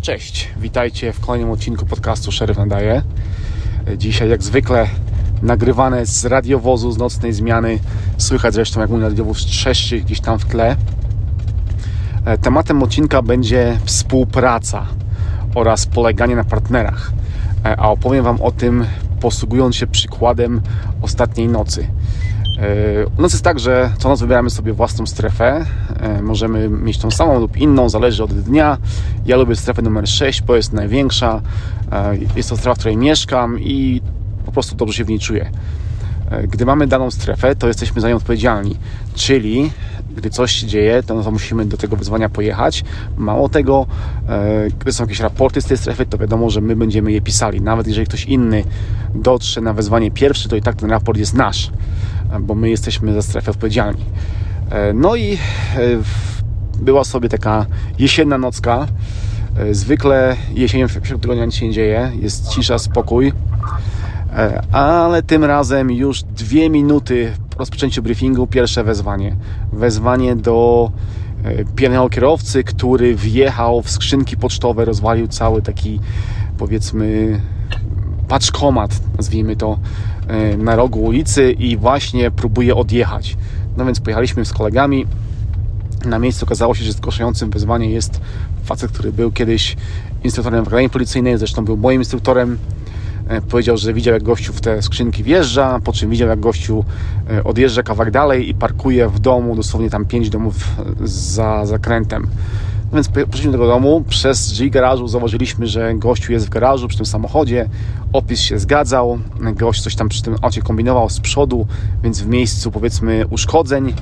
Cześć, witajcie w kolejnym odcinku podcastu Szeryf Nadaje. Dzisiaj jak zwykle nagrywane z radiowozu, z nocnej zmiany. Słychać zresztą jak mój radiowóz trzeszczy gdzieś tam w tle. E, tematem odcinka będzie współpraca oraz poleganie na partnerach. E, a opowiem Wam o tym posługując się przykładem ostatniej nocy. E, u nas jest tak, że co noc wybieramy sobie własną strefę. E, możemy mieć tą samą lub inną, zależy od dnia. Ja lubię strefę numer 6, bo jest największa. E, jest to strefa, w której mieszkam i po prostu dobrze się w niej czuję. Gdy mamy daną strefę, to jesteśmy za nią odpowiedzialni. Czyli gdy coś się dzieje, to, no to musimy do tego wyzwania pojechać. Mało tego, gdy są jakieś raporty z tej strefy, to wiadomo, że my będziemy je pisali. Nawet jeżeli ktoś inny dotrze na wezwanie pierwszy, to i tak ten raport jest nasz bo my jesteśmy za strefę odpowiedzialni. E, no i e, była sobie taka jesienna nocka. E, zwykle jesienią w środku tygodnia nic się nie dzieje, jest cisza, spokój, ale tym razem już dwie minuty po rozpoczęciu briefingu pierwsze wezwanie. Wezwanie do pijanego kierowcy, który wjechał w skrzynki pocztowe, rozwalił cały taki powiedzmy paczkomat, nazwijmy to, e, na rogu ulicy i właśnie próbuje odjechać. No więc pojechaliśmy z kolegami. Na miejscu okazało się, że zgłaszającym wyzwanie jest facet, który był kiedyś instruktorem w akademii policyjnej, zresztą był moim instruktorem. E, powiedział, że widział jak gościu w te skrzynki wjeżdża, po czym widział jak gościu e, odjeżdża kawałek dalej i parkuje w domu, dosłownie tam 5 domów za zakrętem. Więc poszliśmy do tego domu, przez drzwi garażu zauważyliśmy, że gościu jest w garażu przy tym samochodzie, opis się zgadzał, gość coś tam przy tym aucie kombinował z przodu, więc w miejscu powiedzmy uszkodzeń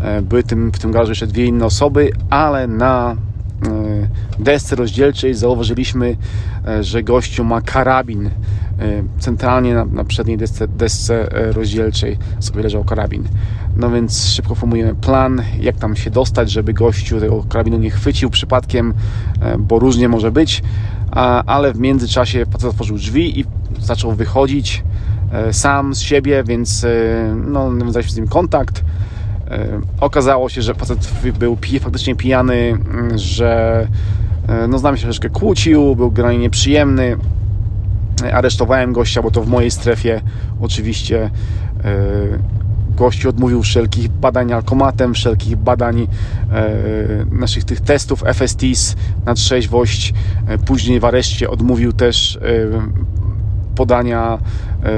e, były tym, w tym garażu jeszcze dwie inne osoby, ale na e, desce rozdzielczej zauważyliśmy, e, że gościu ma karabin centralnie na, na przedniej desce, desce rozdzielczej sobie leżał karabin. No więc szybko formujemy plan, jak tam się dostać, żeby gościu tego karabinu nie chwycił przypadkiem, e, bo różnie może być, ale w międzyczasie facet otworzył drzwi i zaczął wychodzić sam z siebie, więc no, nawiązaliśmy z nim kontakt. Okazało się, że facet był faktycznie pijany, że no, z nami się troszeczkę kłócił, był generalnie nieprzyjemny. Aresztowałem gościa, bo to w mojej strefie oczywiście gościu odmówił wszelkich badań alkomatem, wszelkich badań e, naszych tych testów FSTs na trzeźwość. E, później w areszcie odmówił też e, podania e,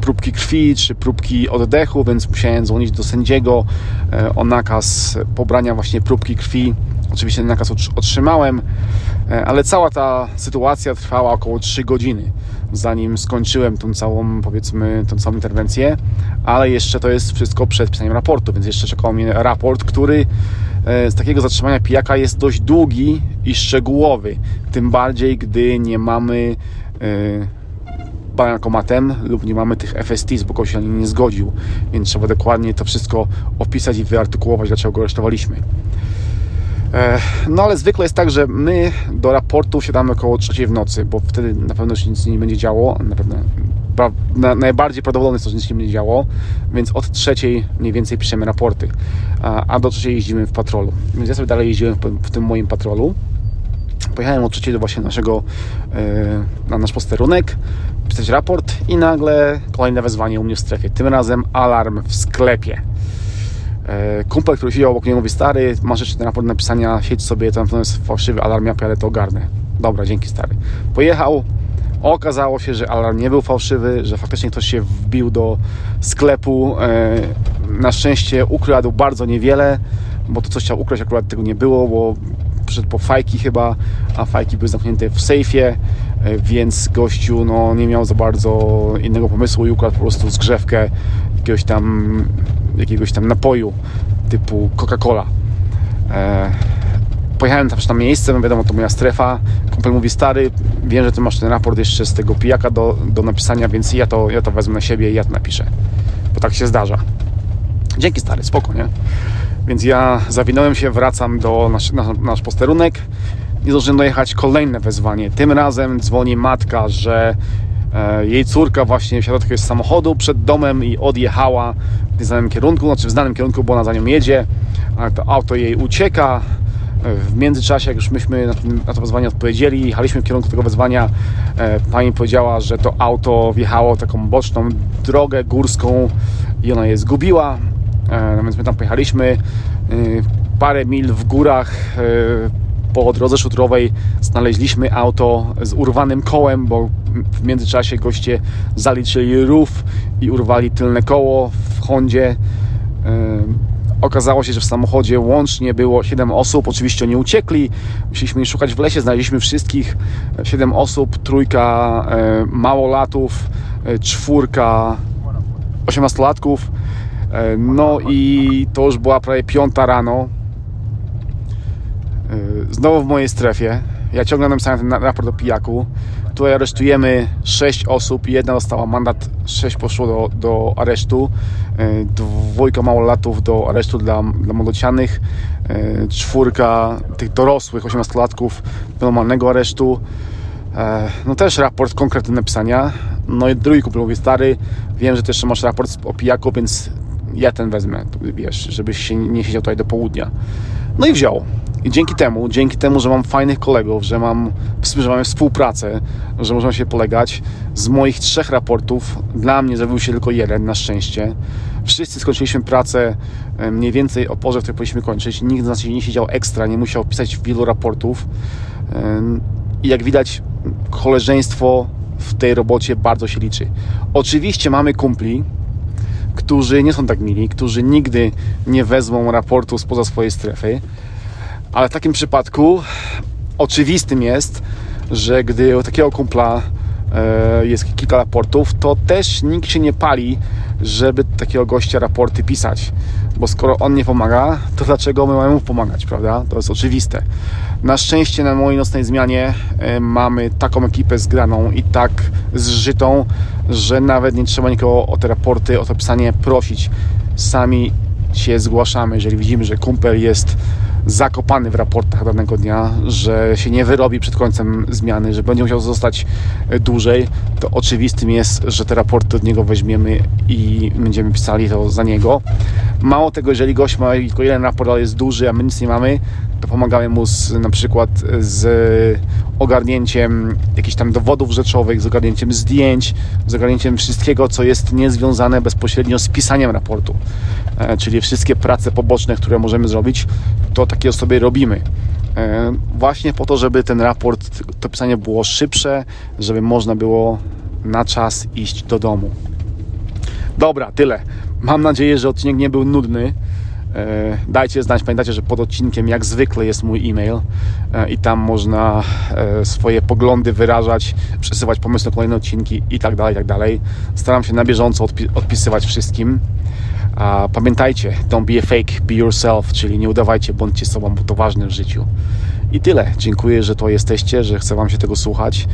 próbki krwi czy próbki oddechu, więc musiałem dzwonić do sędziego e, o nakaz pobrania właśnie próbki krwi. Oczywiście ten nakaz otrzymałem, e, ale cała ta sytuacja trwała około 3 godziny zanim skończyłem tą całą, powiedzmy, tą całą interwencję, ale jeszcze to jest wszystko przed pisaniem raportu, więc jeszcze czekał mnie raport, który e, z takiego zatrzymania pijaka jest dość długi i szczegółowy, tym bardziej, gdy nie mamy e, bankomatem lub nie mamy tych FST, bo ktoś się nie zgodził, więc trzeba dokładnie to wszystko opisać i wyartykułować, dlaczego go aresztowaliśmy. E, no ale zwykle jest tak, że my do raportu siadamy około trzeciej w nocy, bo wtedy na pewno się nic nie będzie działo. Na pewno na, najbardziej prawdopodobne jest to, że nic się nie będzie działo, więc od trzeciej mniej więcej piszemy raporty, a, a do trzeciej jeździmy w patrolu. Więc ja sobie dalej jeździłem w, w tym moim patrolu. Pojechałem od trzeciej do właśnie naszego, yy, na nasz posterunek, pisać raport i nagle kolejne wezwanie u mnie w strefie. Tym razem alarm w sklepie. E, kumpel, który siedział obok mnie mówi, stary, masz jeszcze raport napisania, siedź sobie, tam jest fałszywy alarm, ja pojadę to ogarnę. Dobra, dzięki stary. Pojechał, okazało się, że alarm nie był fałszywy, że faktycznie ktoś się wbił do sklepu. E, na szczęście ukradł bardzo niewiele, bo to, co chciał ukraść, akurat tego nie było, bo przyszedł po fajki chyba, a fajki były zamknięte w sejfie, e, więc gościu no, nie miał za bardzo innego pomysłu i ukradł po prostu zgrzewkę jakiegoś tam, jakiegoś tam napoju typu Coca-Cola. E, pojechałem tam na miejsce, no wiadomo, to moja strefa. Kumpel mówi, stary, wiem, że ty masz ten raport jeszcze z tego pijaka do, do napisania, więc ja to, ja to wezmę na siebie i ja to napiszę. Bo tak się zdarza. Dzięki stary, spoko, nie? Więc ja zawinąłem się, wracam do nasz, na, nasz posterunek i zdążyłem dojechać kolejne wezwanie. Tym razem dzwoni matka, że jej córka właśnie wsiadła do jakiegoś samochodu przed domem i odjechała w znanym kierunku, znaczy w znanym kierunku, bo ona za nią jedzie, ale to auto jej ucieka, W międzyczasie, jak już myśmy na, to wezwanie odpowiedzieli, jechaliśmy w kierunku tego wezwania, pani powiedziała, że to auto wjechało taką boczną drogę górską i ona je zgubiła. No więc my tam pojechaliśmy. Parę mil w górach po drodze szutrowej znaleźliśmy auto z urwanym kołem, bo w międzyczasie goście zaliczyli rów i urwali tylne koło w Hondzie. Okazało się, że w samochodzie łącznie było 7 osób. Oczywiście oni uciekli. Musieliśmy szukać w lesie. Znaleźliśmy wszystkich 7 osób. Trójka e, małolatów, e, czwórka 18-latków. E, no i to już była prawie piąta rano. Znowu w mojej strefie. Ja ciągle napisałem ten raport o pijaku. Tutaj aresztujemy 6 osób. Jedna dostała mandat, 6 poszło do, do aresztu. E, dwójka małolatów do aresztu dla, dla młodocianych. E, czwórka tych dorosłych, 18-latków do normalnego aresztu. E, no też raport konkretny napisania. No i drugi kumpel mówi, stary, wiem, że też masz raport o pijaku, więc ja ten wezmę, wiesz, żebyś się nie siedział tutaj do południa. No i wziął. I dzięki temu, dzięki temu, że mam fajnych kolegów, że, mam, że mamy współpracę, że możemy się polegać, z moich trzech raportów dla mnie zrobił się tylko jeden, na szczęście. Wszyscy skończyliśmy pracę e, mniej więcej o porze, w której powinniśmy kończyć. Nikt z nas nie siedział ekstra, nie musiał pisać wielu raportów. E, I jak widać, koleżeństwo w tej robocie bardzo się liczy. Oczywiście mamy kumpli, którzy nie są tak mili, którzy nigdy nie wezmą raportu spoza swojej strefy, ale w takim przypadku oczywistym jest, że gdy u takiego kumpla e, jest kilka raportów, to też nikt się nie pali, żeby takiego gościa raporty pisać. Bo skoro on nie pomaga, to dlaczego my mamy mu pomagać, prawda? To jest oczywiste. Na szczęście na mojej nocnej zmianie e, mamy taką ekipę zgraną i tak zżytą, że nawet nie trzeba nikogo o te raporty, o to pisanie prosić. Sami się zgłaszamy, jeżeli widzimy, że kumpel jest zakopany w raportach danego dnia, że się nie wyrobi przed końcem zmiany, że będzie musiał zostać dłużej, to oczywistym jest, że te raporty od niego weźmiemy i będziemy pisali to za niego. Mało tego, jeżeli gość ma tylko jeden raport, ale jest duży, a my nic nie mamy, to pomagamy mu z, na przykład z ogarnięciem jakichś tam dowodów rzeczowych, z ogarnięciem zdjęć, z ogarnięciem wszystkiego, co jest niezwiązane bezpośrednio z pisaniem raportu. E, czyli wszystkie prace poboczne, które możemy zrobić, to takie sobie robimy. E, właśnie po to, żeby ten raport, to pisanie było szybsze, żeby można było na czas iść do domu. Dobra, tyle. Mam nadzieję, że odcinek nie był nudny. E, dajcie znać, pamiętajcie, że pod odcinkiem jak zwykle jest mój e-mail i tam można swoje poglądy wyrażać, przesyłać pomysły na kolejne odcinki i tak dalej, i tak dalej. Staram się na bieżąco odpisywać wszystkim. A pamiętajcie, don't be a fake, be yourself, czyli nie udawajcie, bądźcie sobą, bo to ważne w życiu. I tyle. Dziękuję, że to jesteście, że chcę Wam się tego słuchać,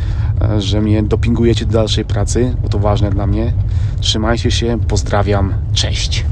że mnie dopingujecie do dalszej pracy, bo to ważne dla mnie. Trzymajcie się, pozdrawiam, cześć.